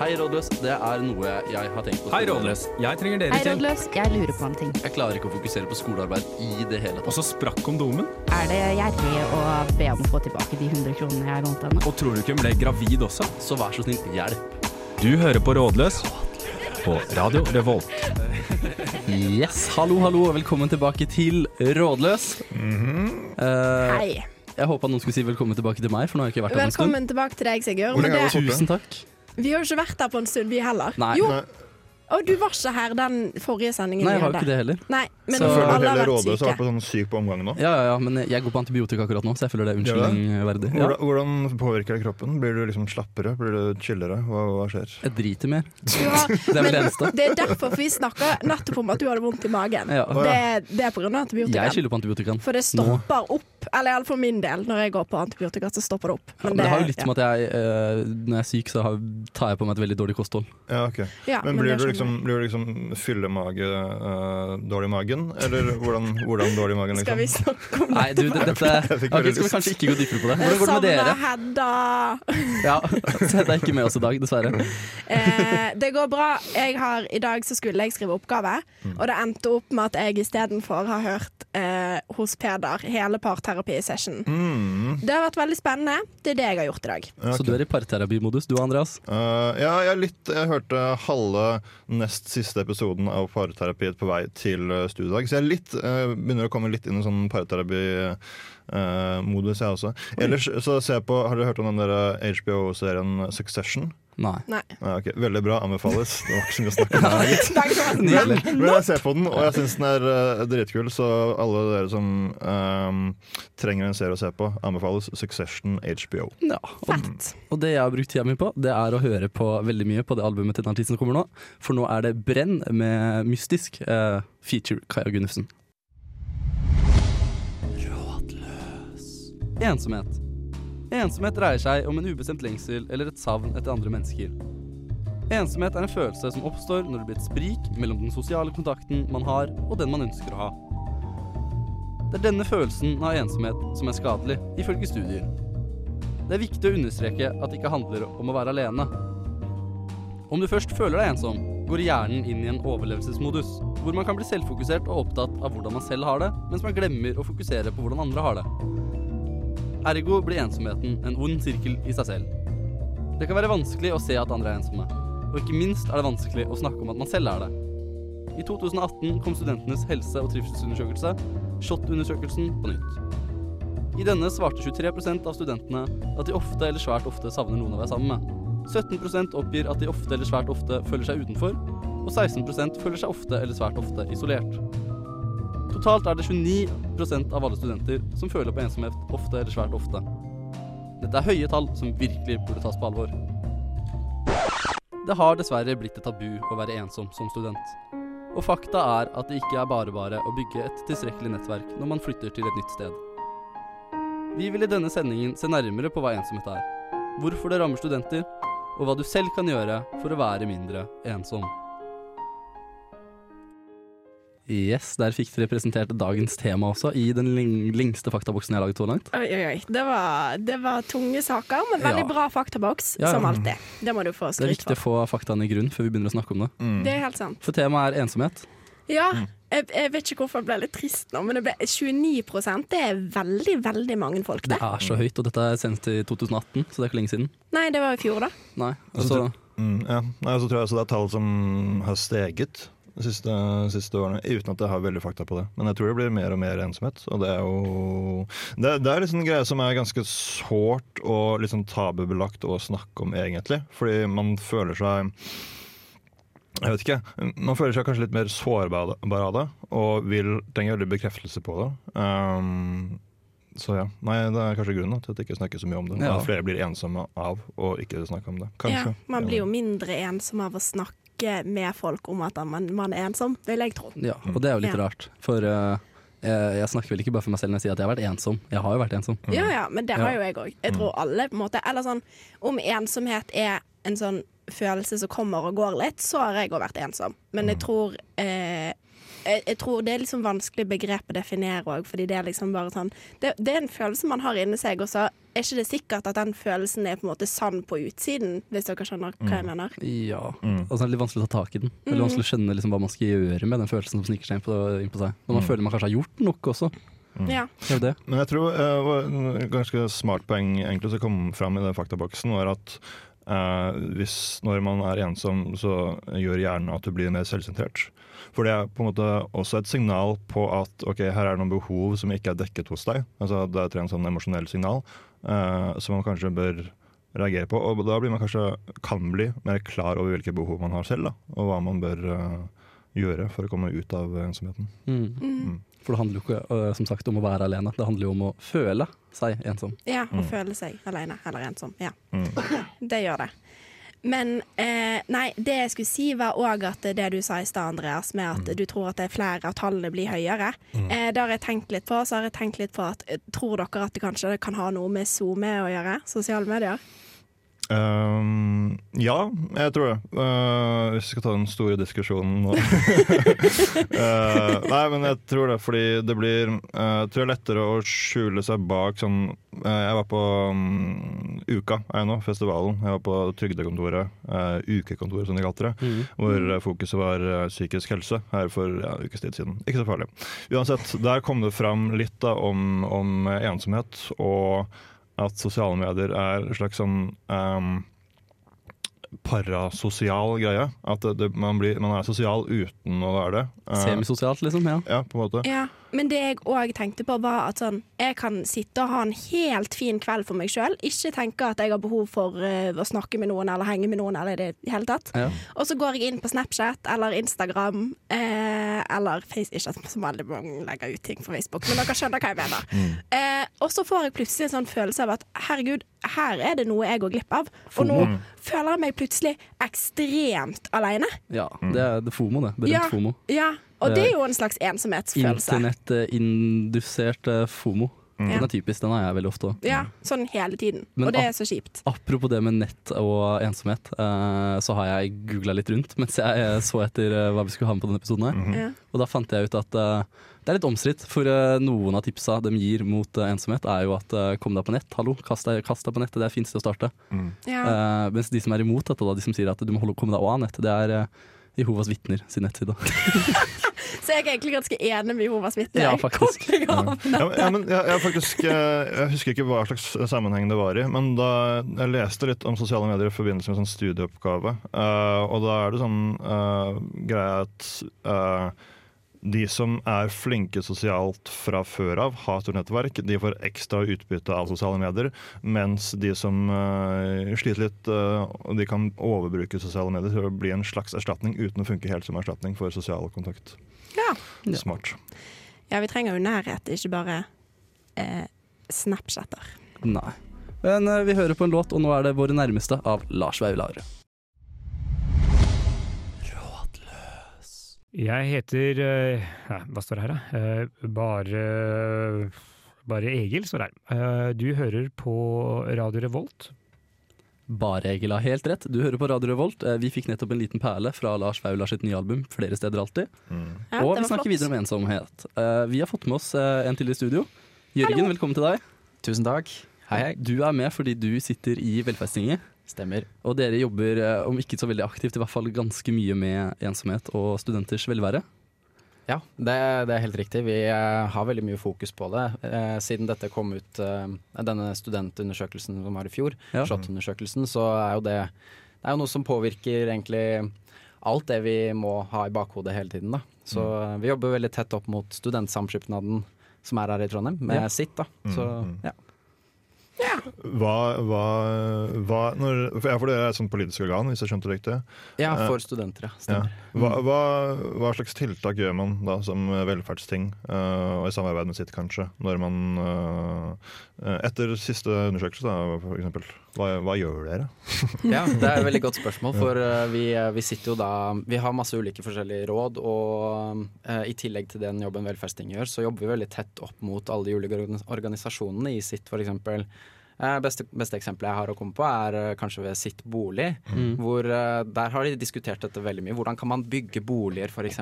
Hei, rådløs. Det er noe jeg har tenkt på. Hei, Rådløs. Jeg trenger dere Hei, til. rådløs. Jeg lurer på en ting. Jeg klarer ikke å fokusere på skolearbeid i det hele Og så sprakk kondomen. Er det gjerrig å be om å få tilbake de 100 kronene jeg lånte henne? Og tror du ikke hun ble gravid også? Så vær så snill, hjelp. Du hører på Rådløs på Radio Revolt. Yes, hallo, hallo, og velkommen tilbake til Rådløs. Eh, Hei. jeg håpa noen skulle si velkommen tilbake til meg, for nå har jeg ikke vært her en stund. Velkommen tilbake til deg, Sigurd. Hvor lenge har det, du Tusen takk. Vi har jo ikke vært her på en stund, vi heller. Nei. Jo, Nei, og du var ikke her den forrige sendingen Nei, jeg har jo ikke det heller. Nei, men Så- jeg føler alle har hele vært syke så har vært på sånn syk på omgang nå. Ja, ja, ja, men jeg går på antibiotika akkurat nå, så jeg føler det er unnskyldning verdig. Ja. Hvordan, påvirker det kroppen? Blir du liksom slappere? Blir du chillere? Hva, hva skjer? Jeg driter mer. Ja, Det er vel det eneste. det er derfor vi snakka nettopp om at du hadde vondt i magen. Ja. Det, det er pga. antibiotika. Jeg skylder på antibiotikaen. For det stopper opp, eller iallfall for min del, når jeg går på antibiotika, så stopper det opp. Ja, men det har jo litt med at jeg, eh, når jeg er syk, så har, tar jeg på meg et veldig dårlig kosthold. Ja, ok. ja, Men men blir det du liksom, blir du liksom fyllemage, uh, dårlig i magen? Eller hvordan, hvordan dårlig i magen, Skal vi liksom? snakke om Nei, du, det, dette okay, Skal vi kanskje ikke gå dypere på det? Hvordan går det med dere? Hedda. Ja, så Hedda er ikke med oss i dag, dessverre. Eh, det går bra. Jeg har, I dag så skulle jeg skrive oppgave, Mm. og det endte opp med at jeg istedenfor har hørt eh, hos Peder hele parterapi-session. Mm, Det har vært veldig spennende. Det er det jeg har gjort i dag. Okay. Så du er i parterapimodus, du Andreas? Uh, ja, jeg, litt, jeg hørte halve nest siste episoden av Parterapi på vei til eh, studiedag. Så jeg er litt, uh, begynner å komme litt inn i sånn parterapi-modus, jeg også. Ellers så ser jeg på Har dere hørt om den der HBO-serien Succession? Nei. Nei. Ja, okay. Veldig bra. Anbefales. Det var ikke så mye å snakke om her. Nydelig. Men jeg ser på den, og jeg syns den er uh, dritkul. Så alle dere som um, trenger en serie å se på, anbefales Succession HBO. Ja, og, Fett. og det jeg har brukt tida mi på, det er å høre på veldig mye på det albumet til den artisten som kommer nå. For nå er det Brenn med Mystisk, uh, feature Kaja Gunnufsen. Rådløs. Ensomhet. Ensomhet dreier seg om en ubestemt lengsel eller et savn etter andre mennesker. Ensomhet er en følelse som oppstår når det blir et sprik mellom den sosiale kontakten man har, og den man ønsker å ha. Det er denne følelsen av ensomhet som er skadelig, ifølge studier. Det er viktig å understreke at det ikke handler om å være alene. Om du først føler deg ensom, går hjernen inn i en overlevelsesmodus, hvor man kan bli selvfokusert og opptatt av hvordan man selv har det, mens man glemmer å fokusere på hvordan andre har det. Ergo blir ensomheten en ond sirkel i seg selv. Det kan være vanskelig å se at andre er ensomme, og ikke minst er det vanskelig å snakke om at man selv er det. I 2018 kom studentenes helse- og trivselsundersøkelse, SHoT-undersøkelsen, på nytt. I denne svarte 23% av studentene at de ofte eller svært ofte savner noen å være sammen med. 17% oppgir at de ofte eller svært ofte føler seg utenfor, og 16% føler seg ofte eller svært ofte isolert. Totalt er det 29% av alle studenter som føler på ensomhet ofte eller svært ofte. Dette er høye tall som virkelig burde tas på alvor. Det har dessverre blitt et tabu å være ensom som student. Og fakta er at det ikke er bare bare å bygge et tilstrekkelig nettverk når man flytter til et nytt sted. Vi vil i denne sendingen se nærmere på hva ensomhet er, hvorfor det rammer studenter, og hva du selv kan gjøre for å være mindre ensom. Yes, der fikk dere presentert dagens tema også, i den lengste faktaboksen jeg har laget så langt. Oi, oi, oi. Det var, det var tunge saker, men veldig Ja. bra faktaboks, Ja, ja. som alltid. Det må du få Det er skryt viktig for. å få faktaene i grunn før vi begynner å snakke om det. Mm. Det er helt sant. For temaet er ensomhet. Ja, Mm. jeg, jeg vet ikke hvorfor jeg ble litt trist nå, men det ble 29% det er veldig, veldig mange folk, Det det. er så høyt, og dette er sendt i 2018, så det er ikke lenge siden. Nei, det var i fjor, da. Nei, så altså, Mm, ja. Nei, så tror jeg også det er tall som har steget de siste, siste årene, uten at jeg har veldig fakta på det. Men jeg tror det blir mer og mer ensomhet. Og det er jo Det, det er liksom en greie som er ganske sårt og liksom tabubelagt å snakke om, egentlig. Fordi man føler seg jeg vet ikke. Man føler seg kanskje litt mer sårbar av det, og vil trenger veldig bekreftelse på det. Um, så ja. Nei, det er kanskje grunnen til at det ikke snakker så mye om det. Ja. At flere blir ensomme av å ikke snakke om det. Kanskje. Ja, man blir jo mindre ensom av å snakke med folk om at man, man er ensom, vil jeg tro. ja, og det er jo litt Ja. rart. For uh, jeg, jeg snakker vel ikke bare for meg selv når jeg sier at jeg har vært ensom. Jeg har jo vært ensom. Ja ja, men det har jo jeg òg. Jeg tror alle på en måte Eller sånn om ensomhet er en sånn følelse som kommer og går litt, så har jeg òg vært ensom. Men jeg tror eh, jeg, jeg tror det er liksom vanskelig begrep å definere òg, fordi det er liksom bare sånn det, det er en følelse man har inni seg, og så er ikke det sikkert at den følelsen er på en måte sann på utsiden, hvis dere skjønner hva jeg mener. Ja. Mm. Altså, det er litt vanskelig å ta tak i den. Veldig vanskelig å skjønne liksom hva man skal gjøre med den følelsen som sniker seg inn på, inn på seg. Når man Mm. føler man kanskje har gjort nok også. Ja. Det er det. Men jeg tror uh, et ganske smart poeng egentlig som kom fram i den faktaboksen, var at eh, hvis når man er ensom, så gjør hjernen at du blir mer selvsentrert. For det er på en måte også et signal på at ok, her er det noen behov som ikke er dekket hos deg. Altså Det er et sånn emosjonell signal eh, som man kanskje bør reagere på. Og da blir man kanskje, kan bli mer klar over hvilke behov man har selv, da, og hva man bør eh, gjøre for å komme ut av ensomheten. Mm. Mm. For det handler jo ikke øh, som sagt om å være alene, det handler jo om å føle seg ensom. ja, å føle seg alene eller ensom. Ja. Mm. Det gjør det. Men eh, nei, det jeg skulle si var òg at det du sa i stad, Andreas, med at du tror at det er flere av tallene blir høyere. Eh, det har jeg tenkt litt på. Så har jeg tenkt litt på at eh, Tror dere at det kanskje kan ha noe med SoMe å gjøre? Sosiale medier? Ehm, ja, jeg tror det. Uh, hvis vi skal ta den store diskusjonen nå. uh, nei, men jeg tror det, fordi det blir uh, tror er lettere å skjule seg bak sånn eh, Jeg var på um, Uka, er jeg nå, festivalen. Jeg var på Trygdekontoret, eh, ukekontoret som de kalte det. Hvor eh, fokuset var eh, psykisk helse her for ja, en ukes tid siden. Ikke så farlig. Uansett, der kom det fram litt da om, om ensomhet, og at sosiale medier er en slags sånn um, parasosial greie. At det, det, man, blir, man er sosial uten å være det. Eh, Semisosialt, liksom. Ja. ja, på en måte. Ja, men det jeg òg tenkte på, var at sånn Jeg kan sitte og ha en helt fin kveld for meg sjøl. Ikke tenke at jeg har behov for uh, å snakke med noen eller henge med noen eller i det hele tatt. Ja. Og så går jeg inn på Snapchat eller Instagram eh, eller Face, Ikke at så veldig mange legger ut ting på Facebook, men dere skjønner hva jeg mener. Eh, og så får jeg plutselig en sånn følelse av at herregud, her er det noe jeg går glipp av. Og nå føler jeg meg plutselig ekstremt alene. ja. Det er det FOMO, det. Berømt Ja. FOMO. Ja, og det er jo en slags ensomhetsfølelse. Internettindusert eh, FOMO. Den er typisk, den har jeg veldig ofte òg. Ja, sånn hele tiden. Men og det er så kjipt. Apropos det med nett og ensomhet, uh, så har jeg googla litt rundt mens jeg eh, så etter uh, hva vi skulle ha med på denne episoden. her. Ja. Og da fant jeg ut at uh, det er litt omstridt, for noen av tipsa de gir mot ensomhet, er jo at kom deg på nett, hallo, kast deg, kast deg på nettet, det er fint sted å starte. Ja. Eh, mens de som er imot dette, da, de som sier at du må holde, komme deg av nett, det er Jehovas vitner sin nettside. Så jeg er egentlig ganske enig med Jehovas vitner. Ja, faktisk. Ja, men- ja, men jeg, jeg, faktisk, eh, jeg husker ikke hva slags sammenheng det var i, men da jeg leste litt om sosiale medier i forbindelse med en sånn studieoppgave, uh, og da er det sånn uh, greie at eh, de som er flinke sosialt fra før av, har stort nettverk, de får ekstra utbytte av sosiale medier, mens de som uh, sliter litt, uh, de kan overbruke sosiale medier til å bli en slags erstatning uten å funke helt som erstatning for sosial kontakt. Ja. Smart. ja, vi trenger jo nærhet, ikke bare eh, Snapchatter. Nei. Men eh, vi hører på en låt, og nå er det Våre nærmeste av Lars Vaular. Jeg heter eh, ja, Hva står det her, da? Eh, bare Bare Egil står det her. Eh, du hører på Radio Revolt. Bare Egil har helt rett. Du hører på Radio Revolt. Vi fikk nettopp en liten perle fra Lars Vaular sitt nye album 'Flere steder alltid'. Ja, og vi snakker flott. videre om ensomhet. Eh, Vi har fått med oss en til i studio. Jørgen, velkommen til deg. Tusen takk. Hei, hei. Du er med fordi du sitter i Velferdstinget. Stemmer. Og dere jobber, eh, om ikke så veldig aktivt, i hvert fall ganske mye med ensomhet og studenters velvære. Ja, det, det er helt riktig. Vi eh, har veldig mye fokus på det. Eh, siden dette kom ut, eh, denne studentundersøkelsen som var i fjor, Ja. SHoT-undersøkelsen, så er jo det Det er jo noe som påvirker egentlig alt det vi må ha i bakhodet hele tiden. da. Så mm. vi jobber veldig tett opp mot Studentsamskipnaden som er her i Trondheim, med Ja. sitt. da. Så Mm, mm. ja. Hva, hva, hva når, for, ja, for dere er et sånt politisk organ, hvis jeg skjønte det riktig. ja, Eh, for studenter, ja. Hva, hva, slags tiltak gjør man da som velferdsting, eh, og i samarbeid med sitt kanskje, når man eh, Etter siste undersøkelse, da, for eksempel. Hva, gjør dere? Ja, det er et veldig godt spørsmål. For vi, vi sitter jo da Vi har masse ulike forskjellige råd, og i tillegg til den jobben velferdsting gjør, så jobber vi veldig tett opp mot alle de ulike organisasjonene i sitt, for eksempel. Uh, beste, beste eksempelet jeg har å komme på, er uh, kanskje ved Sitt Bolig. Hvor uh, Der har de diskutert dette veldig mye. Hvordan kan man bygge boliger, f.eks.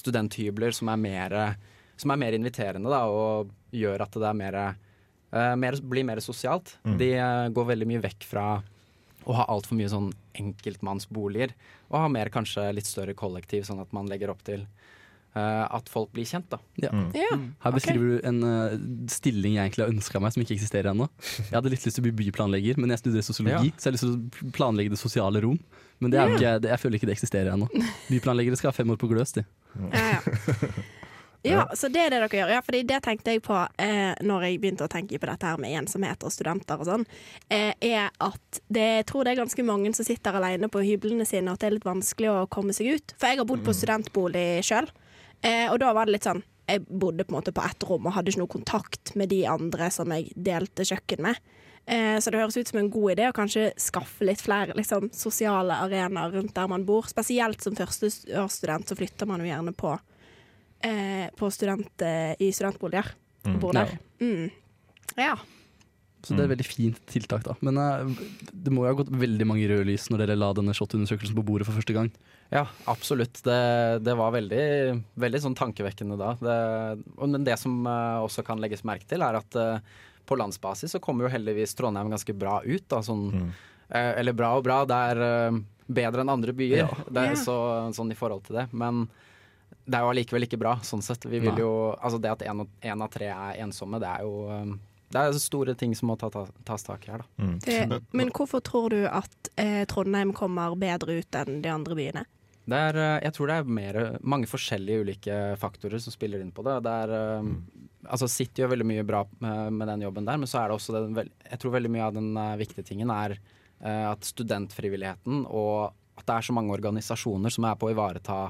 Studenthybler som er mer, som er mer inviterende, da, og gjør at det er mer eh, mer, blir mer sosialt. Mm. De eh, går veldig mye vekk fra å ha altfor mye sånn enkeltmannsboliger, og ha mer kanskje litt større kollektiv, sånn at man legger opp til eh, at folk blir kjent, da. Ja. Mm. Ja. Her beskriver du en uh, stilling jeg egentlig har ønska meg, som ikke eksisterer ennå. Jeg hadde litt lyst til å bli byplanlegger, men jeg studerer sosiologi, så jeg har lyst til å planlegge det sosiale rom. Men det er ikke, det, jeg føler ikke det eksisterer ennå. Byplanleggere skal ha fem år på gløs, de. Ja, ja. ja, så det er det dere gjør. Ja, fordi det tenkte jeg på eh, når jeg begynte å tenke på dette her med ensomhet og studenter og sånn, eh, er at det, jeg tror det er ganske mange som sitter alene på hyblene sine, og at det er litt vanskelig å komme seg ut. For jeg har bodd på studentbolig sjøl, eh, og da var det litt sånn jeg bodde på en måte på ett rom og hadde ikke noe kontakt med de andre som jeg delte kjøkken med. Eh, så det høres ut som en god idé å kanskje skaffe litt flere liksom, sosiale arenaer rundt der man bor. Spesielt som førsteårsstudent så flytter man jo gjerne på, eh, på student, eh, i studentboliger Mm. bor Ja. Mm. Ja. Så det er et veldig fint tiltak, da. Men eh, det må jo ha gått veldig mange røde lys når dere la denne SHoT-undersøkelsen på bordet for første gang. Ja, absolutt. Det, det var veldig, veldig sånn tankevekkende da. Det, men det som eh, også kan legges merke til, er at eh, på landsbasis så kommer jo heldigvis Trondheim ganske bra ut. Da, sånn, Mm. eh, eller bra og bra, det er bedre enn andre byer. Ja. Det er så, sånn i forhold til det. Men det er jo allikevel ikke bra, sånn sett. Vi vil jo, altså det at én av tre er ensomme, det er jo det er store ting som må ta, ta, tas tak i her, da. Mm. Det, men hvorfor tror du at eh, Trondheim kommer bedre ut enn de andre byene? Det er, eh, jeg tror det er mer, mange forskjellige ulike faktorer som spiller inn på det. det er, mm. altså City gjør veldig mye bra med, med den jobben der, men så er det også den, jeg tror veldig mye av den eh, viktige tingen er eh, at studentfrivilligheten og at det er så mange organisasjoner som er på å ivareta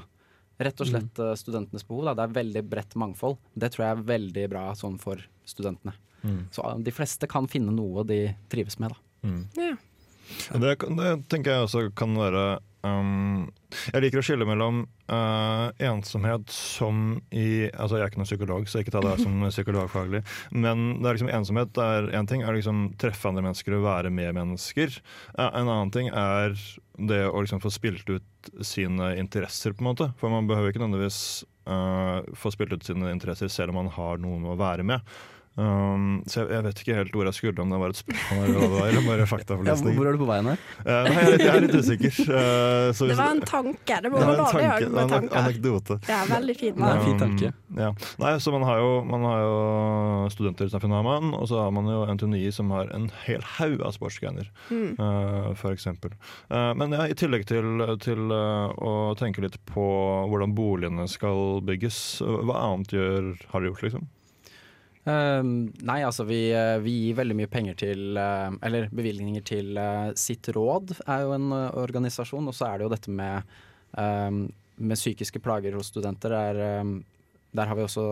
rett og slett mm. studentenes behov. Da. Det er veldig bredt mangfold. Det tror jeg er veldig bra sånn for studentene. Mm. Så eh, de fleste kan finne noe de trives med. da. Mm. Ja. Det, det tenker jeg også kan være um, Jeg liker å skille mellom uh, ensomhet som i Altså Jeg er ikke noen psykolog, så ikke ta det her som psykologfaglig. Men det er liksom ensomhet er én ting. er liksom Treffe andre mennesker og være med mennesker. Uh, en annen ting er det å liksom få spilt ut sine interesser, på en måte. For man behøver ikke nødvendigvis uh, få spilt ut sine interesser selv om man har noen å være med. Um, så jeg, jeg vet ikke helt hvor jeg skulle, om det var et spørsmål eller hva det var, eller bare Ja, hvor er du på veien her? Uh, nei, jeg er litt, jeg er litt usikker. Uh, så Det var en tanke. Det må være en lov tanke, det med en tanker. anekdote. Ja, veldig fin. Det er en fin tanke. Um, ja. Nei, så man har, jo, man har jo studenter i Samfunnet og så har man jo NTNI som har en hel haug av sportsgrener, Mm. uh, for eksempel. Eh, men ja, i tillegg til, til eh, å tenke litt på hvordan boligene skal bygges, hva annet gjør, har dere gjort, liksom? Ehm, nei, altså vi, uh, vi gir veldig mye penger til uh, Eller bevilgninger til eh, Sitt råd, er jo en organisasjon. Og så er det jo dette med, ehm, med psykiske plager hos studenter. Er, ehm, der har vi også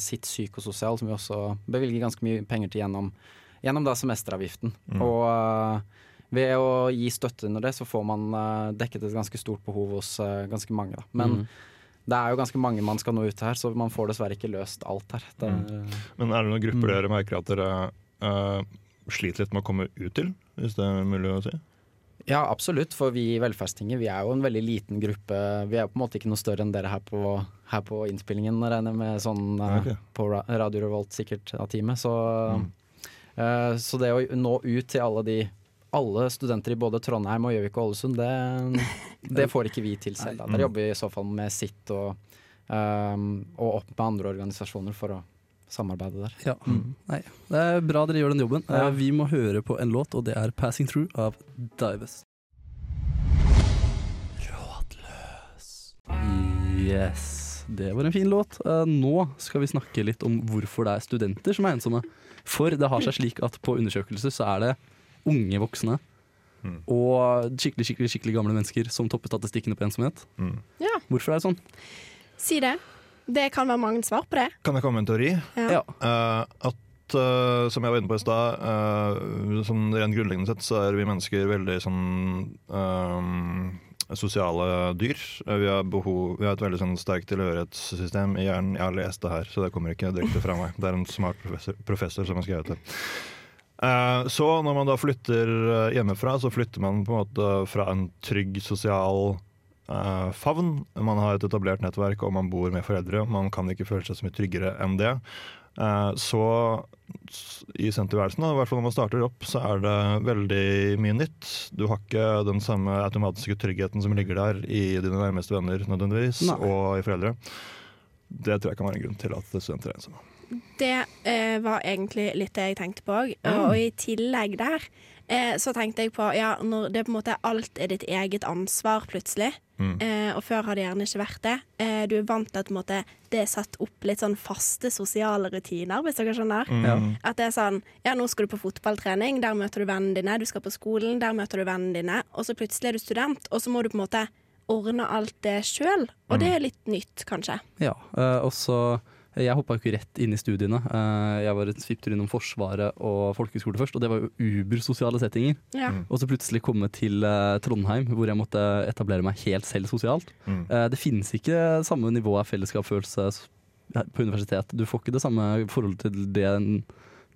Sitt psykososial, som vi også bevilger ganske mye penger til gjennom, gjennom da semesteravgiften. Mm. Og ved å gi støtte under det, så får man dekket et ganske stort behov hos ganske mange. Da. Men Mm. Det er jo ganske mange man skal nå ut her, så man får dessverre ikke løst alt her. Det, Men er det noen grupper Mm. dere merker at dere uh, sliter litt med å komme ut til, hvis det er mulig å si? Ja, absolutt. For vi i Velferdstinget vi er jo en veldig liten gruppe. Vi er på en måte ikke noe større enn dere her på, her på innspillingen, regner jeg med sånn uh, okay. på Radio Revolt sikkert av teamet. Så, Mm. uh, så det å nå ut til alle de alle studenter i både Trondheim og Gjøvik og Ålesund, det, det får ikke vi til selv. Da. Mm. Der jobber vi i så fall med sitt og, um, og opp med andre organisasjoner for å samarbeide der. Ja. Nei, det er bra dere gjør den jobben. Ja. Eh, Vi må høre på en låt, og det er 'Passing Through' av Dives. Rådløs. Yes. Det var en fin låt. Eh, Nå skal vi snakke litt om hvorfor det er studenter som er ensomme. For det har seg slik at på undersøkelser så er det unge voksne Mm. og skikkelig, skikkelig, skikkelig gamle mennesker som topper statistikkene på ensomhet. Mm. Ja, Hvorfor er det sånn? si det. Det kan være mange svar på det. Kan jeg komme med en teori? Ja. Ja. Eh, at uh, som jeg var inne på i stad, uh, sånn rent grunnleggende sett så er vi mennesker veldig sånn sosiale dyr. Vi har, behov, vi har et veldig sånn sterkt tilhørighetssystem i hjernen. Jeg har lest det her, så det kommer ikke direkte fra meg. Det er en smart professor, professor som har skrevet det. Eh, Så når man da flytter eh, hjemmefra, så flytter man på en måte fra en trygg sosial eh, favn. Man har et etablert nettverk, og man bor med foreldre. Man kan ikke føle seg så mye tryggere enn det. Så i senterværelsen, i hvert fall når man starter opp, så er det veldig mye nytt. Du har ikke den samme automatiske tryggheten som ligger der i dine nærmeste venner nødvendigvis, Nei. og i foreldre. Det tror jeg kan være en grunn til at studenter er ensomme. Det eh, var egentlig litt det jeg tenkte på òg. Og, i tillegg der eh, så tenkte jeg på ja, når det på en måte alt er ditt eget ansvar plutselig. Mm. Eh, og før har det gjerne ikke vært det. Eh, du er vant til at måte, det er satt opp litt sånn faste sosiale rutiner, hvis dere skjønner. Mm. At det er sånn Ja, nå skal du på fotballtrening, der møter du vennene dine. Du skal på skolen, der møter du vennene dine. Og så plutselig er du student, og så må du på en måte ordne alt det sjøl. Og det er litt nytt, kanskje. Ja, eh, og så Jeg hoppa jo ikke rett inn i studiene. Eh, jeg var en svipptur innom Forsvaret og folkehøyskole først, og det var jo ubersosiale settinger. Ja. Mm. Og så plutselig komme til eh, Trondheim, hvor jeg måtte etablere meg helt selv sosialt. Mm. Eh, det finnes ikke samme nivå av fellesskapsfølelse på universitet. Du får ikke det samme forholdet til det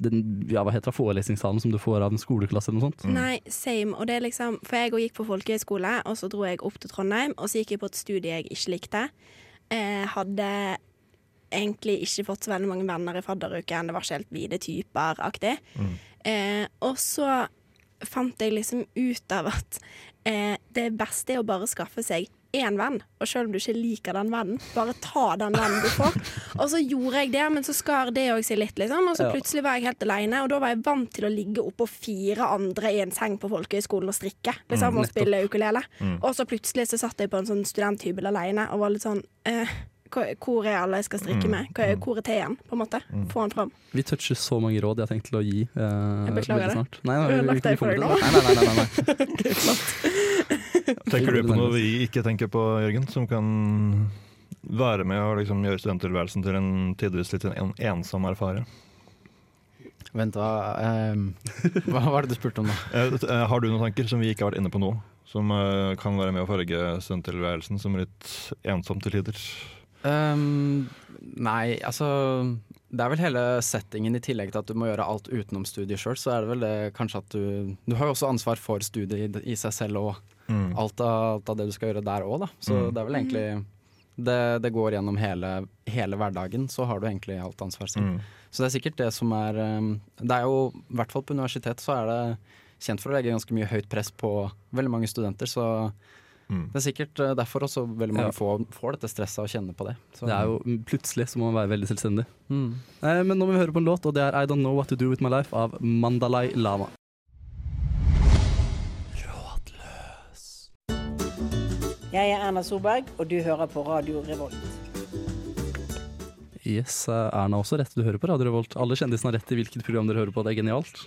den, ja, hva heter det, forelesningssalen som du får av en skoleklasse eller noe sånt. Nei, same. Og det er liksom, for jeg gikk på folkehøyskole, og så dro jeg opp til Trondheim, og så gikk jeg på et studie jeg ikke likte. Eh, hadde egentlig ikke fått så veldig mange venner i fadderuken, det var ikke helt vide typer-aktig. Eh, og så fant jeg liksom ut av at eh, det beste er å bare skaffe seg én venn, og selv om du ikke liker den vennen, bare ta den vennen du får. Og så gjorde jeg det, men så skar det òg seg litt, liksom. Og så plutselig var jeg helt aleine, og da var jeg vant til å ligge oppå fire andre i en seng på folkehøyskolen og strikke, liksom, og nettopp. spille ukulele. Mm. Og så plutselig så satt jeg på en sånn studenthybel aleine og var litt sånn eh, hvor er alle jeg skal strikke med? Hvor er, hvor er teen, på en måte? Få den fram. Vi toucher så mange råd jeg har tenkt til å gi eh, Jeg beklager det. snart. Nei, nei, Du har vi- lagt vi deg for deg til. Nei, nei, nei, nei, nei. Tenker du på noe vi ikke tenker på, Jørgen, som kan være med å liksom gjøre studenttilværelsen til en tidvis litt en ensom erfarer? Vent, hva, eh, hva var det du spurte om da? Eh, eh, Har du noen tanker som vi ikke har vært inne på nå, som eh, kan være med å farge studenttilværelsen som litt ensom til tider? Ehm, nei, altså Det er vel hele settingen i tillegg til at du må gjøre alt utenom studiet sjøl, så er det vel det kanskje at du Du har jo også ansvar for studiet i, i seg selv og Mm. alt av, alt av det du skal gjøre der òg, da. Så Mm. det er vel egentlig det, det går gjennom hele, hele hverdagen, så har du egentlig alt ansvar selv. Mm. Så det er sikkert det som er ehm, Det er jo, i hvert fall på universitet, så er det kjent for å legge ganske mye høyt press på veldig mange studenter, så Mm. det er sikkert eh, derfor også veldig mange Ja. får, får dette stresset og kjenner på det. Så, Det er jo Plutselig så må man være veldig selvstendig. mm. Eh, men nå må vi høre på en låt, og det er I Don't Know What To Do With My Life av Mandalay Lama. Jeg er Erna Solberg, og du hører på Radio Revolt. Yes, eh, Erna også rett. Du hører på Radio Revolt. Alle kjendisene har rett i hvilket program dere hører på. Det er genialt.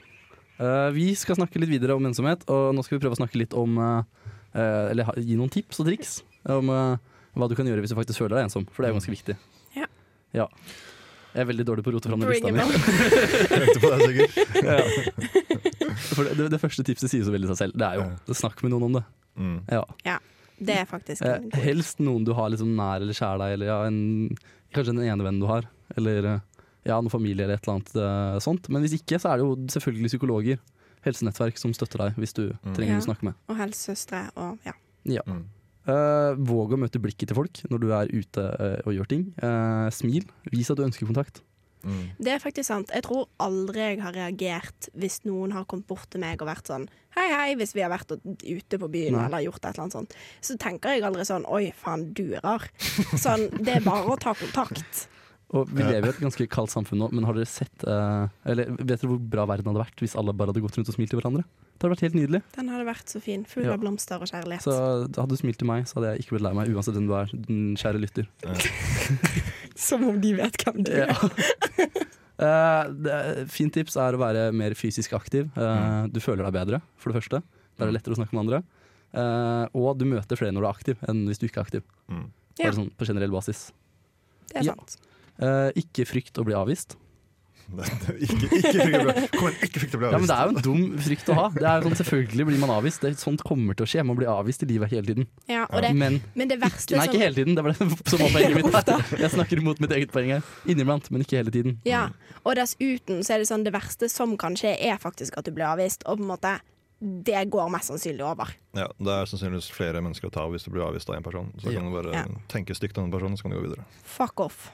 Uh, vi skal snakke litt videre om ensomhet, og nå skal vi prøve å snakke litt om eh, Eller gi noen tips og triks om eh, hva du kan gjøre hvis du faktisk føler deg ensom. For det er jo ganske viktig. Ja. Ja. Jeg er veldig dårlig på å rote fram den lista mi. on. På det, sikkert. Ja. For det, første tipset sier så veldig seg selv. Det er jo snakk med noen om det. Mm. Ja. Det er faktisk Eh, helst noen du har liksom nær eller kjær deg, eller ja, en, kanskje den ene vennen du har. Eller eh, ja, noen familie eller et eller annet eh, sånt. Men hvis ikke, så er det jo selvfølgelig psykologer, helsenettverk, som støtter deg hvis du trenger Ja. å snakke med. Og helsesøstre og ja. Mm. Uh, våg å møte blikket til folk når du er ute uh, og gjør ting. Uh, smil. Vis at du ønsker kontakt. Mm. Det er faktisk sant. Jeg tror aldri jeg har reagert hvis noen har kommet bort til meg og vært sånn hei, hei, hvis vi har vært ute på byen Nei. eller gjort et eller annet sånt. Så tenker jeg aldri sånn oi, faen, du er rar. Sånn, det er bare å ta kontakt. Og vi lever i et ganske kaldt samfunn nå, men har dere sett uh, Eller vet dere hvor bra verden hadde vært hvis alle bare hadde gått rundt og smilt til hverandre? Det hadde vært helt nydelig. Den hadde vært så fin. Full Ja. av blomster og kjærlighet. Så hadde du smilt til meg, så hadde jeg ikke blitt lei meg, uansett hvem du er, den kjære lytter. Som om de vet hvem du er. Ja. Eh, det, fint tips er å være mer fysisk aktiv. Eh, Du føler deg bedre, for det første. Da er det lettere å snakke med andre. Eh, og du møter flere når du er aktiv, enn hvis du ikke er aktiv. Mm. Ja. Bare sånn på generell basis. Det er Ja. sant. Ikke frykt å bli avvist. ikke, ikke frykt å bli Kom igjen, ikke frykt å bli avvist. Ja, men. Det er jo en dum frykt å ha. Det er jo sånn, Selvfølgelig blir man avvist. Det, sånt kommer til å skje. Man blir avvist i livet hele tiden. Ja, og det, Men men det verste Nei, ikke hele tiden. Det var det som var poenget mitt. her. Jeg snakker imot mitt eget poeng her. Inniblant, men ikke hele tiden. Ja, og dessuten så er det sånn det verste som kan skje, er faktisk at du blir avvist. Og på en måte det går mest sannsynlig over. Ja, Det er sannsynligvis flere mennesker å ta av hvis du blir avvist av én person. Så Ja. kan du bare Ja. tenke stygt om den personen, så kan du gå videre. Fuck off.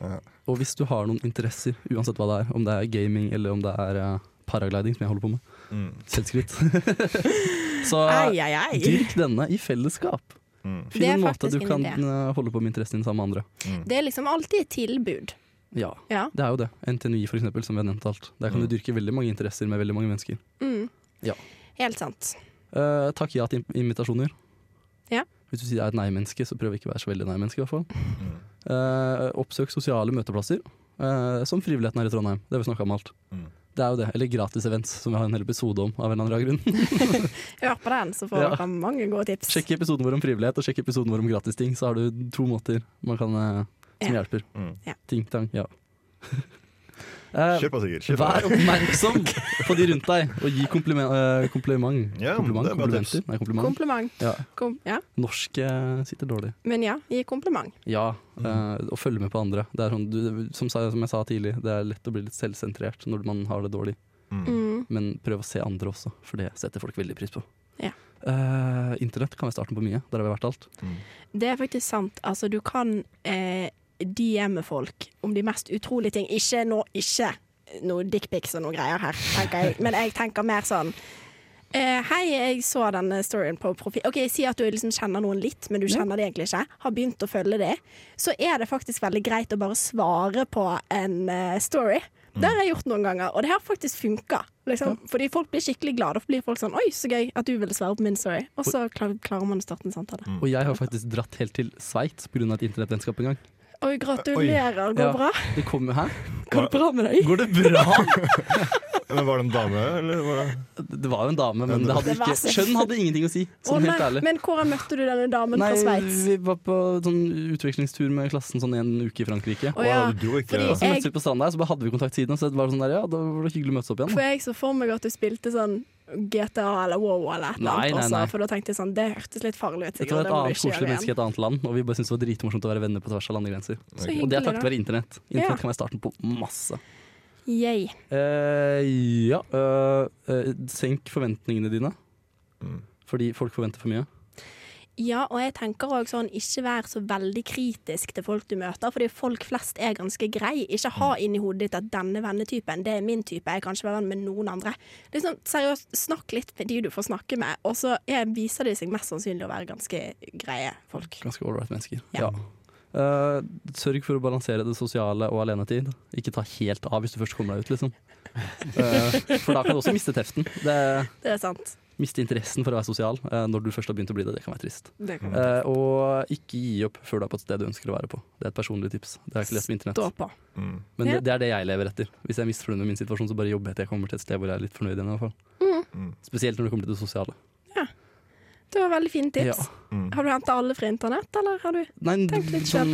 Og hvis du har noen interesser, uansett hva det er, om det er gaming eller om det er eh, paragliding, som jeg holder på med, Mm. selvskritt, så ei, ei, ei. dyrk denne i fellesskap. Mm. Finn Det er en måte du kan idé. eh, holde på med interessen din sammen med andre. Mm. Det er liksom alltid et tilbud. Ja, Ja. det er jo det. NTNUI for eksempel, som vi har nevnt alt. Der kan Mm. du dyrke veldig mange interesser med veldig mange mennesker. Mm. Ja. Helt sant. Uh, takk ja til invitasjoner. Ja. Hvis du sier jeg er et nei-menneske, så prøv ikke å være så veldig nei-menneske. i hvert fall. Mm. Eh, oppsøk sosiale møteplasser, uh, som frivilligheten her i Trondheim. Det har vi snakka om alt. Mm. Det er jo det. Eller gratis events, som vi har en hel episode om. av en eller annen grunn. Hør på den, så får Ja. dere mange gode tips. Sjekk episoden vår om frivillighet og sjekk episoden vår om gratis ting. så har du to måter man kan, som Ja. hjelper. Mm. Ja. Ting, tang, ja. Eh, Kjør på, Sigurd. Kjør på. Vær oppmerksom på de rundt deg, og gi kompliment. eh, kompliment. Ja, kompliment er komplimenter. Nei, kompliment. Kompliment. Ja. Kom, ja. Norsk eh, sitter dårlig. Men ja, gi kompliment. Ja, Mm. og følge med på andre. Det er sånn, du, som, som jeg sa tidlig, det er lett å bli litt selvsentrert når man har det dårlig. Mm. Mm. Men prøv å se andre også, for det setter folk veldig pris på. Ja. Uh, internett kan være starten på mye. Der har vi vært alt. Mm. Det er faktisk sant. Altså, du kan eh, DM-e folk om de mest utrolige ting. Ikke nå, ikke noe dickpics og noe greier her, tenker jeg. Men jeg tenker mer sånn Uh, Hei, jeg så denne storyen på profil. Ok, Si at du liksom kjenner noen litt, men du kjenner det egentlig ikke. Har begynt å følge det. Så er det faktisk veldig greit å bare svare på en uh, story. Det har jeg gjort noen ganger, og det har faktisk funka. Liksom. Fordi folk blir skikkelig glade. Og blir folk sånn 'oi, så gøy at du ville svare på min story'. Og så klar, klarer man å starte en samtale. Og jeg har faktisk dratt helt til Sveits pga. et internettvennskap en gang. Oi, gratulerer. Går Ja. bra? Det kom jo Hæ? Går det bra med deg? Går det bra? Men var det en dame, eller var det Det var jo en dame, men det hadde ikke kjønn hadde ingenting å si, Sånn oh, helt ærlig. Men hvordan møtte du denne damen Nei, fra Sveits? vi var på sånn utvekslingstur med klassen sånn en uke i Frankrike. Oh, ja, Wow, du ikke fordi Og så møttes vi på stranda her, så bare hadde vi kontakt siden. Så det var sånn der, ja, da var det hyggelig å møtes opp igjen. For jeg så for meg at du spilte sånn GTA eller WoW eller et eller Nei, nei, nei, også, for da tenkte jeg sånn Det hørtes litt farlig ut. Sigurd, var det et annet koselig menneske i et annet land, og vi bare syntes det var dritmorsomt å være venner på tvers av landegrenser. Okay. Og det er takket være internett. Internett Ja. kan være starten på masse. Yay. Uh, ja uh, eh, Senk forventningene dine, Mm. fordi folk forventer for mye. Ja, og jeg tenker òg sånn, ikke vær så veldig kritisk til folk du møter, fordi folk flest er ganske grei. Ikke ha inni hodet ditt at denne vennetypen, det er min type, jeg kan ikke være venn med noen andre. Liksom, seriøst, snakk litt med de du får snakke med, og så er, viser de seg mest sannsynlig å være ganske greie folk. Ganske ålreit mennesker. Ja. Ja. Uh, sørg for å balansere det sosiale og alenetid. Ikke ta helt av hvis du først kommer deg ut, liksom. Uh, for da kan du også miste teften. Det, Det er sant. Miste interessen for å være sosial eh, når du først har begynt å bli det. Det kan være trist. Kan Eh, og ikke gi opp før du er på et sted du ønsker å være på. Det er et personlig tips. Det har jeg ikke lest på internett. Mm. Men det, det er det jeg lever etter. Hvis jeg er misfornøyd med min situasjon, så bare jobber jeg til jeg kommer til et sted hvor jeg er litt fornøyd igjen. i hvert fall. Mm. Spesielt når det kommer til det sosiale. Det var veldig fine tips. Ja. Mm. Har du henta alle fra internett, eller har du Nei, tenkt litt sånn,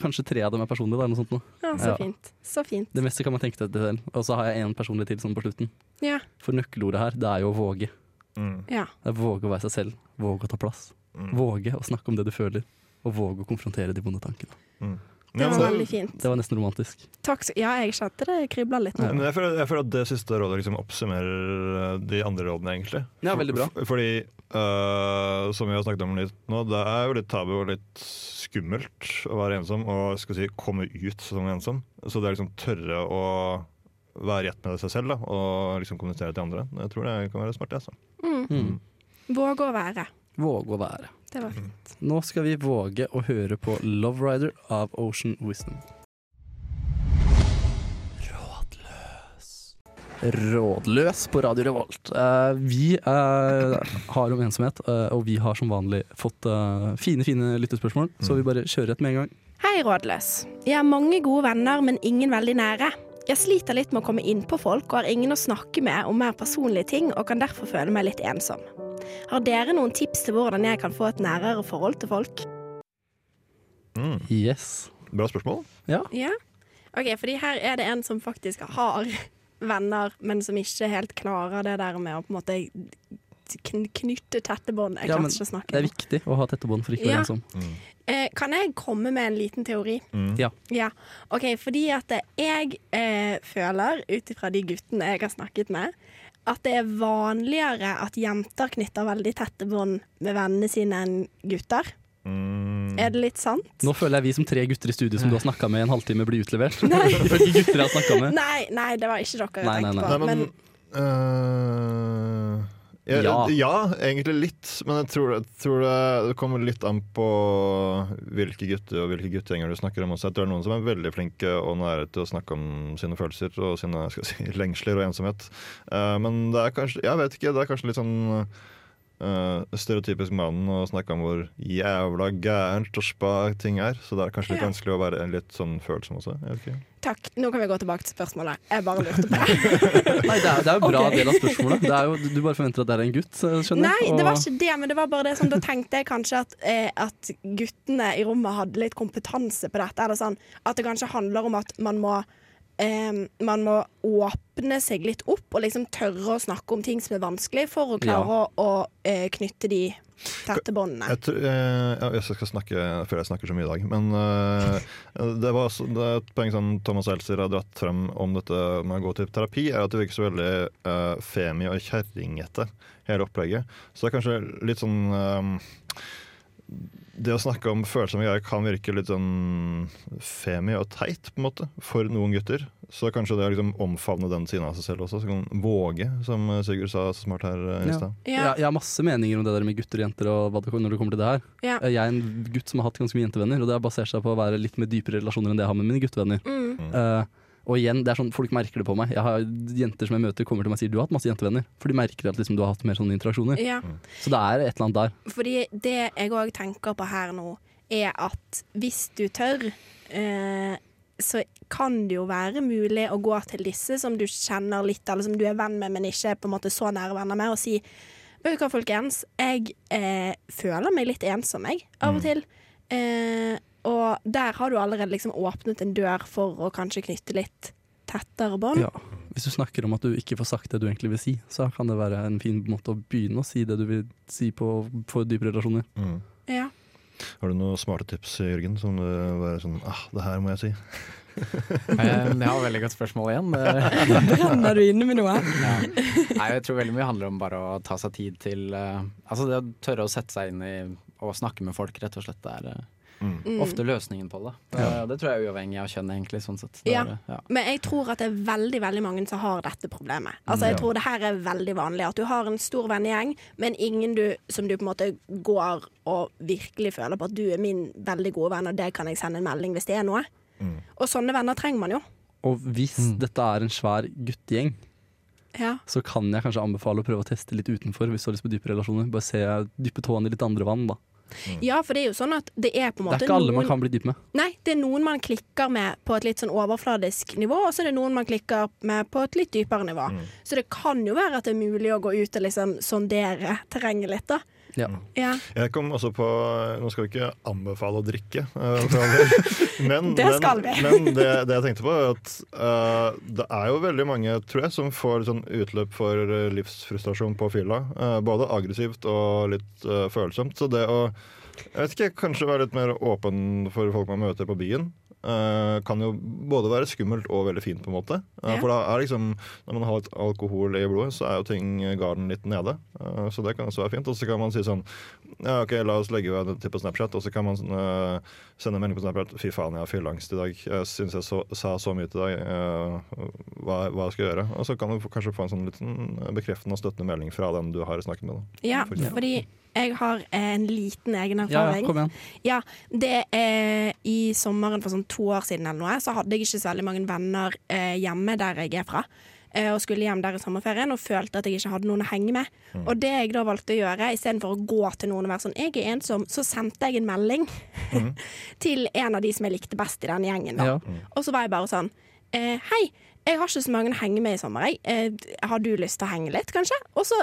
kanskje tre av dem er personlige. Eller noe sånt nå. Ja, så Ja. fint. Så fint. Det meste kan man tenke seg til selv. Og så har jeg én personlig til sånn på slutten. Ja. For nøkkelordet her, det er jo å våge. Mm. ja. Det er våge å være seg selv. Våge å ta plass. Mm. Våge å snakke om det du føler. Og våge å konfrontere de vonde tankene. Mm. Det var veldig fint. Det var nesten romantisk. Takk. Ja, jeg kjente det kribla litt nå. Men jeg føler, jeg føler at det siste rådet liksom oppsummerer eh, de andre rådene, egentlig. Ja, veldig bra. For, fordi, øh, som vi har snakket om litt nå, det er jo litt tabu og litt skummelt å være ensom, og skal si, komme ut som ensom. Så det er liksom tørre å være i ett med seg selv da, og liksom kommunisere til andre. Jeg tror det kan være smart. Altså. Mm. Mm. Våg å være. Våge å være. Det var fint. Nå skal vi våge å høre på Love Rider av Ocean Wisdom. Rådløs. Rådløs på Radio Revolt. Uh, vi uh, har om ensomhet, uh, og vi har som vanlig fått eh, fine fine lyttespørsmål, så vi bare kjører et med en gang. Hei, Rådløs. Jeg har mange gode venner, men ingen veldig nære. Jeg sliter litt med å komme inn på folk og har ingen å snakke med om mer personlige ting, og kan derfor føle meg litt ensom. Har dere noen tips til hvordan jeg kan få et nærere forhold til folk? Mm. Yes. Bra spørsmål. Ja. OK, fordi her er det en som faktisk har venner, men som ikke helt klarer det der med å på en måte knytte tette bånd. Jeg Ja, men ikke snakke. Det er viktig å ha tette bånd for ikke å Ja. være ensom. Eh, kan jeg komme med en liten teori? Mm. Ja. Ja, ok, fordi at jeg eh, føler, ut ifra de guttene jeg har snakket med, at det er vanligere at jenter knytter veldig tette bånd med vennene sine enn gutter? Mm. Er det litt sant? Nå føler jeg vi som tre gutter i studio som du har snakka med i en halvtime, blir utlevert. Nei. gutter jeg har med. Nei, nei, det var ikke dere jeg tenkte på. Nei, men, men øh, ja, Ja. ja, egentlig litt. Men jeg tror, jeg tror det, det kommer litt an på hvilke gutter og hvilke guttegjenger du snakker om. Også. Jeg tror det er noen som er veldig flinke og nære til å snakke om sine følelser og sine si, lengsler og ensomhet. Uh, men det er kanskje Jeg vet ikke, det er kanskje litt sånn eh, stereotypisk mannen og snakke om hvor jævla gærent og spa ting er. Så det er kanskje litt Ja. vanskelig å være litt sånn følsom også. Takk, nå kan vi gå tilbake til spørsmålet. Jeg bare lurte på det. Nei, det er, det er jo bra okay. del av spørsmålet. Det er jo, du bare forventer at det er en gutt, skjønner Nei, jeg. det var ikke det, men det var bare det sånn, da tenkte jeg kanskje at, eh, at guttene i rommet hadde litt kompetanse på dette. Er det sånn, at det kanskje handler om at man må eh, man må åpne seg litt opp og liksom tørre å snakke om ting som er vanskelig, for å klare å, å eh, knytte de tette båndene. Jeg, tror- eh, jeg skal snakke før jeg snakker så mye i dag, men eh, det, var det er et poeng som Thomas Elser har dratt frem om dette med å gå til terapi, er at det virker så veldig uh, femi og kjerringete, hele opplegget. Så det er kanskje litt sånn eh, det å snakke om følsomme greier kan virke litt sånn femi og teit på en måte, for noen gutter. Så kanskje det å liksom omfavne den siden av seg selv også, så kan man våge, som Sigurd sa så smart her eh, i stad. Ja. Jeg, jeg har masse meninger om det der med gutter og jenter og hva det, når det kommer til det her. Ja. Jeg er en gutt som har hatt ganske mye jentevenner, og det har basert seg på å være litt med dypere relasjoner enn det jeg har med mine guttevenner. Mm. Eh, og igjen, det er sånn, folk merker det på meg. Jeg har Jenter som jeg møter, kommer til meg og sier du har hatt masse jentevenner. For de merker at liksom, du har hatt mer sånne interaksjoner. Ja. Så det er et eller annet der. Fordi det jeg òg tenker på her nå, er at hvis du tør, eh, så kan det jo være mulig å gå til disse som du kjenner litt, eller som du er venn med, men ikke på en måte så nære venner med, og si Vet du hva, folkens, jeg eh, føler meg litt ensom, jeg, av og til. Eh, og der har du allerede liksom åpnet en dør for å kanskje knytte litt tettere bånd. Ja. Hvis du snakker om at du ikke får sagt det du egentlig vil si, så kan det være en fin måte å begynne å si det du vil si på for dype relasjoner. Mm. Ja. Har du noen smarte tips, Jørgen, som du bare sånn ah, det her må jeg si? Eh, Jeg har veldig godt spørsmål igjen. Brenner du inne med noe? Ja. Nei, jeg tror veldig mye handler om bare å ta seg tid til eh, Altså det å tørre å sette seg inn i og snakke med folk, rett og slett. Det er eh, Mm. ofte løsningen på det. Ja. Det tror jeg er uavhengig av kjønn, egentlig. sånn sett. Ja. er, ja. Men jeg tror at det er veldig veldig mange som har dette problemet. Altså jeg Ja. tror det her er veldig vanlig. At du har en stor vennegjeng, men ingen du, som du på en måte går og virkelig føler på at du er min veldig gode venn, og det kan jeg sende en melding hvis det er noe. Og sånne venner trenger man jo. Og hvis dette er en svær guttegjeng, Ja. så kan jeg kanskje anbefale å prøve å teste litt utenfor hvis du har lyst på dype relasjoner. Bare se, dyppe tåene i litt andre vann, da. Ja, for det er jo sånn at det er på en måte Det er ikke alle man kan bli dyp med. Nei, det er noen man klikker med på et litt sånn overfladisk nivå, og så er det noen man klikker med på et litt dypere nivå. Så det kan jo være at det er mulig å gå ut og liksom sondere terrenget litt, da. Ja. Ja. Jeg kom også på Nå skal vi ikke anbefale å drikke, eh, men, Det skal vi. men, men det, det jeg tenkte på, er at uh, det er jo veldig mange tror jeg, som får sånn utløp for eh, livsfrustrasjon på fylla. Uh, både aggressivt og litt uh, følsomt. Så det å jeg vet ikke, kanskje være litt mer åpen for folk man møter på byen. Eh, kan jo både være skummelt og veldig fint, på en måte. Eh, Ja. For da er liksom Når man har litt alkohol i blodet, så er jo ting garden litt nede. Eh, så det kan også være fint. Og så kan man si sånn Ja, OK, la oss legge ved til på Snapchat, og så kan man eh, sende en melding på Snapchat. Fy faen, jeg har fylleangst i dag. Jeg syns jeg så, sa så mye til deg. eh, hva, hva skal jeg gjøre? Og så kan du kanskje få en sånn liten bekreftende og støttende melding fra den du har snakket med. Da. ja, For fordi jeg har en liten egen erfaring. ja, kom igjen. Ja, det er I sommeren for sånn to år siden eller noe, så hadde jeg ikke så veldig mange venner eh, hjemme der jeg er fra. Eh, og skulle hjem der i sommerferien og følte at jeg ikke hadde noen å henge med. Og det jeg da valgte å gjøre, istedenfor å gå til noen og være sånn 'jeg er ensom', så sendte jeg en melding til en av de som jeg likte best i den gjengen. Ja. Og så var jeg bare sånn eh, 'hei, jeg har ikke så mange å henge med i sommer, jeg. Eh, har du lyst til å henge litt, kanskje?' Og så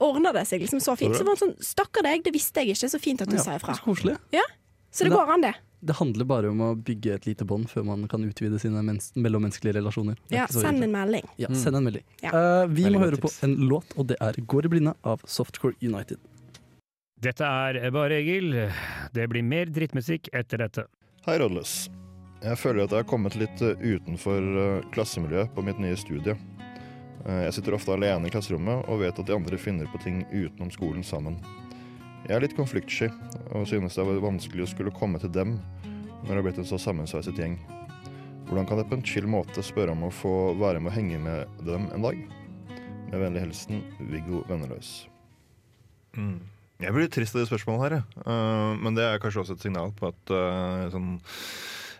ordner det seg liksom så fint. Så var det sånn 'stakkar deg, det visste jeg ikke', så fint at du ja, sa ifra. Så. Ja, så det Da- går an, det. Det handler bare om å bygge et lite bånd før man kan utvide sine mellommenneskelige relasjoner. Er Ja, send en melding. Ja, send en melding. Ja. Uh, vi Veldig må høre høre på en låt, og det er 'Går i blinde' av Softcore United. Dette er Bare Egil. Det blir mer drittmusikk etter dette. Hei, Rådløs. Jeg føler at jeg har kommet litt eh, utenfor eh, klassemiljøet på mitt nye studie. Eh, Jeg sitter ofte alene i klasserommet og vet at de andre finner på ting utenom skolen sammen. Jeg er litt konfliktsky og synes det er vanskelig å skulle komme til dem når det har blitt en så sammensveiset gjeng. Hvordan kan jeg på en chill måte spørre om å få være med og henge med dem en dag? Med vennlig hilsen Viggo Venneløs. Mm. Jeg blir litt trist av det spørsmålet her, jeg. Men det er kanskje også et signal på at sånn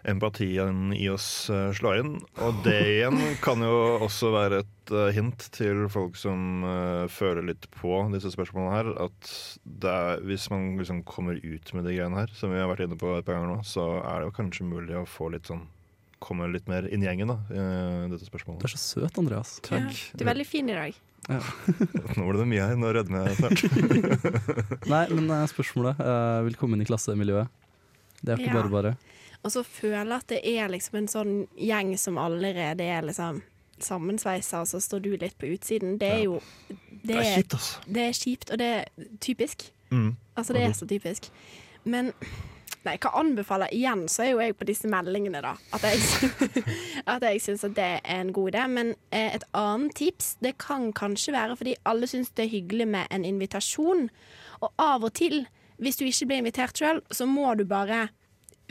empatien i oss eh, slår inn. Og det igjen kan jo også være et eh, hint til folk som eh, føler litt på disse spørsmålene her, at det er, hvis man liksom kommer ut med de greiene her, som vi har vært inne på et par ganger nå, så er det jo kanskje mulig å få litt sånn Komme litt mer inn i gjengen, da, i dette spørsmålet. Du er så søt, Andreas. Ja, du er veldig fin i dag. Nå ble det mye her, nå rødmer jeg snart. Nei, men spørsmålet Velkommen i klassemiljøet. Det er ikke Ja. bare bare. Og så føler jeg at det er liksom en sånn gjeng som allerede er liksom sammensveisa, og så står du litt på utsiden. Det er jo Det Det er kjipt, altså. det er kjipt, og det er typisk. Mm. Altså, det er så typisk. Men Nei, hva anbefaler Igjen så er jo jeg på disse meldingene, da. At jeg, at jeg syns at det er en god idé. Men eh, et annet tips, det kan kanskje være fordi alle syns det er hyggelig med en invitasjon. Og av og til, hvis du ikke blir invitert sjøl, så må du bare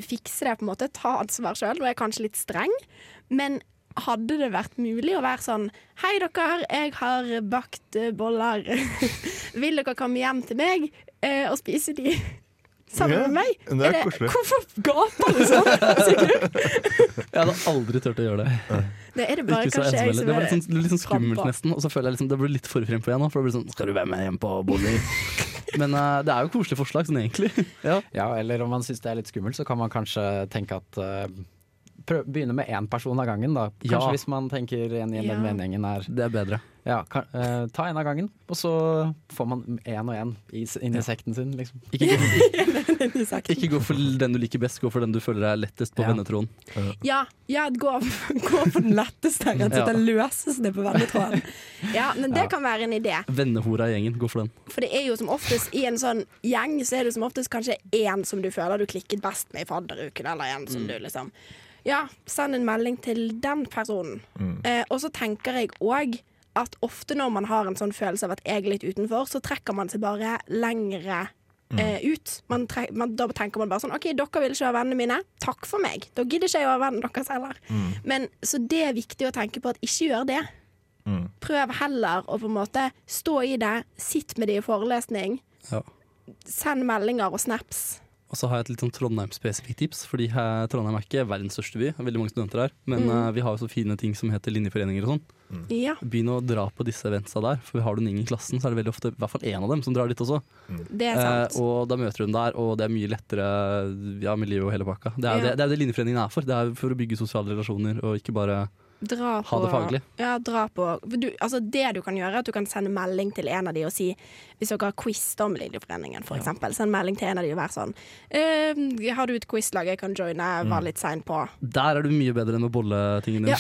fikse det, på en måte. Ta ansvar sjøl. Nå er jeg kanskje litt streng, men hadde det vært mulig å være sånn Hei, dere, jeg har bakt boller. Vil dere komme hjem til meg eh, og spise de sammen med meg? det er koselig. Hvorfor gaper alle sånn? Sigurd? Jeg hadde aldri turt å gjøre det. Det er det bare Ikke så kanskje jeg som som Det var er litt sånn, litt sånn skummelt nesten. Og så føler jeg liksom det blir litt for frempå igjen nå. For det blir sånn Skal du være med hjem på bolig? Men uh, det er jo koselig forslag, sånn egentlig. Ja. Ja, eller om man syns det er litt skummelt, så kan man kanskje tenke at uh, Begynne med én person av gangen, da. Kanskje Ja. hvis man tenker en i Ja. den vennegjengen er Det er bedre. Ja, kan, eh, ta en av gangen, og så får man én og én inn i sekten sin, liksom. Ikke gå, ikke gå for den du liker best, gå for den du føler er lettest på Ja. vennetråden. Ja, ja gå, gå for den letteste, rett og slett. Den løseste på vennetråden. Ja, men det Ja. kan være en idé. Vennehora i gjengen, gå for den. For det er jo som oftest i en sånn gjeng, så er det som oftest kanskje én som du føler du klikket best med i fadderuken, eller en som du liksom Ja, send en melding til den personen. Eh, og så tenker jeg òg at ofte når man har en sånn følelse av at jeg er litt utenfor, så trekker man seg bare lengre eh, ut. Man tre man, da tenker man bare sånn OK, dere vil ikke være vennene mine. Takk for meg. Da gidder ikke jeg å være vennen deres heller. Men Så det er viktig å tenke på at ikke gjør det. Prøv heller å på en måte stå i det. Sitt med de i forelesning. Ja. Send meldinger og snaps. Og så har jeg et litt sånn Trondheim-spesifikt tips. Fordi her, Trondheim er ikke verdens største by, det er veldig mange studenter her. Men eh, vi har jo så fine ting som heter linjeforeninger og sånn. Ja, Begynn å dra på disse eventsa der. For har du en ingen i klassen, så er det veldig ofte i hvert fall én av dem som drar dit også. det er sant. Uh, og da møter du dem der, og det er mye lettere ja, miljø og hele pakka. Det er jo Ja. det, det, er det linjeforeningen er for. Det er for å bygge sosiale relasjoner, og ikke bare Dra på, ha det faglig. Ja, dra på du, altså Det du kan gjøre, er at du kan sende melding til en av de og si Hvis dere har quiz om med f.eks., eksempel, send melding til en av de og vær sånn eh, 'Har du et quizlag jeg kan joine? Jeg Mm. var litt sein på.' Der er du mye bedre enn å bolle tingene dine. Ja.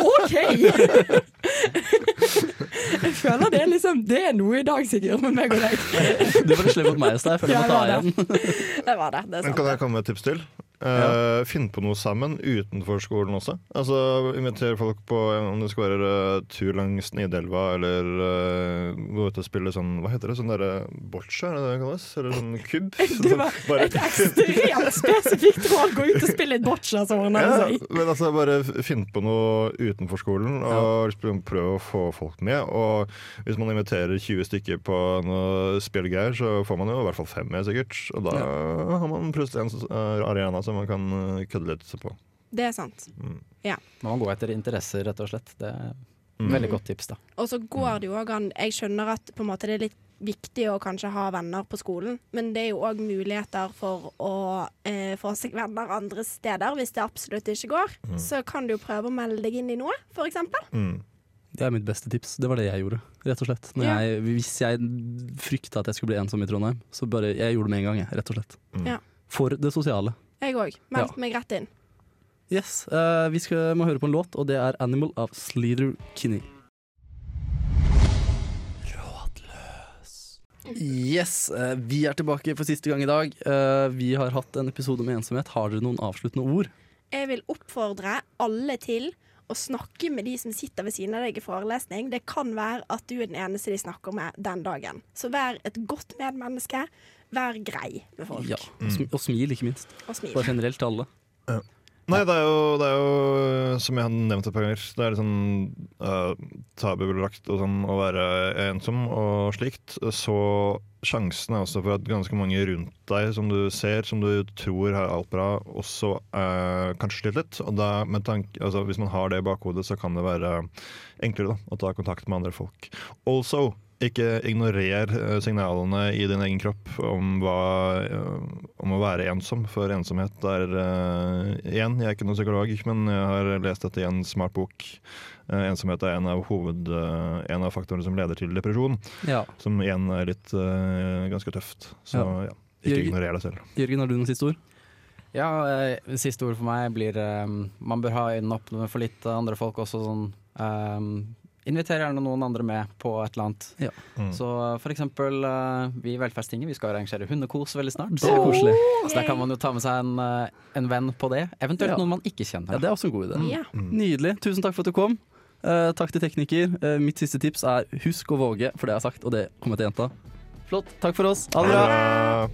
OK! jeg føler det er liksom Det er noe i dag, Sigurd, med meg og deg. Du var litt slem mot meg i stad. Jeg føler jeg må ta igjen. Det var det. Det er Men kan jeg komme med et tips til? Eh, Finn på noe sammen utenfor skolen også. Altså Inviter folk på om det skal være uh, tur langs Nidelva, eller uh, gå ut og spille sånn Hva heter det? Sånn derre boccia, er det det kalles? Eller sånn kubb? Det var Bare- et ekstremt spesifikt råd. Gå ut og spille et boccia, ordner ja, men altså bare finn på noe utenfor skolen, og ja. prøv å få folk med. Og hvis man inviterer 20 stykker på noe spillgreier, så får man jo i hvert fall fem med, sikkert. Og da har man plutselig en arena som man kan eh, kødde litt på. Det er sant. Man må gå etter interesser, rett og slett. Det er Mm. veldig godt tips, da. Og så går det jo òg an Jeg skjønner at på en måte det er litt viktig å kanskje ha venner på skolen, men det er jo òg muligheter for å eh, få seg venner andre steder hvis det absolutt ikke går. Så kan du jo prøve å melde deg inn i noe, for eksempel. Mm. Det er mitt beste tips. Det var det jeg gjorde, rett og slett. Når Ja. jeg, hvis jeg frykta at jeg skulle bli ensom i Trondheim, så bare jeg gjorde det med en gang, jeg, rett og slett. Mm. Ja. For det sosiale. Jeg òg. Meldte meg rett inn. Yes, Uh, Vi skal, må høre på en låt, og det er 'Animal' av Sleater Kinney. Rådløs. Yes, eh, vi er tilbake for siste gang i dag. Eh, vi har hatt en episode om ensomhet. Har dere noen avsluttende ord? Jeg vil oppfordre alle til å snakke med de som sitter ved siden av deg i forelesning. Det kan være at du er den eneste de snakker med den dagen. Så vær et godt medmenneske. Vær grei med folk. Ja, og, sm og smil, ikke minst. Og smil. Bare generelt til alle. Nei, det er, jo, det er jo, som jeg har nevnt et par ganger, det er litt sånn uh, tabubelagt sånn, å være ensom og slikt. Så sjansen er også for at ganske mange rundt deg som du ser, som du tror har alt bra, også uh, kanskje sliter litt. Og da, med tanke, altså, hvis man har det i bakhodet, så kan det være enklere da, å ta kontakt med andre folk. Also, ikke ignorer eh, signalene i din egen kropp om, hva, eh, om å være ensom, for ensomhet er uh, Igjen, jeg er ikke noen psykolog, men jeg har lest dette i en smart bok. Uh, ensomhet er en av, hoved, uh, en av faktorene som leder til depresjon, Ja. som igjen er litt ganske tøft. Så Ja. ja, ikke Jørgen- ignorer deg selv. Jørgen, har du noen siste ord? Ja, eh, siste ord for meg blir eh, Man bør ha øynene åpne for litt andre folk også. Sånn, eh, inviter gjerne noen andre med på et eller annet. Ja. Mm. Så for eksempel eh, vi i Velferdstinget vi skal arrangere hundekos veldig snart. Det er koselig. Så der kan man jo ta med seg en, eh, en venn på det. Eventuelt Ja. noen man ikke kjenner. Ja, Det er også en god idé. Ja. Nydelig. Tusen takk for at du kom. Uh, takk til tekniker. Uh, mitt siste tips er husk å våge, for det jeg har sagt, og det kommer jeg til å gjenta. Flott. Takk for oss. Ha det bra.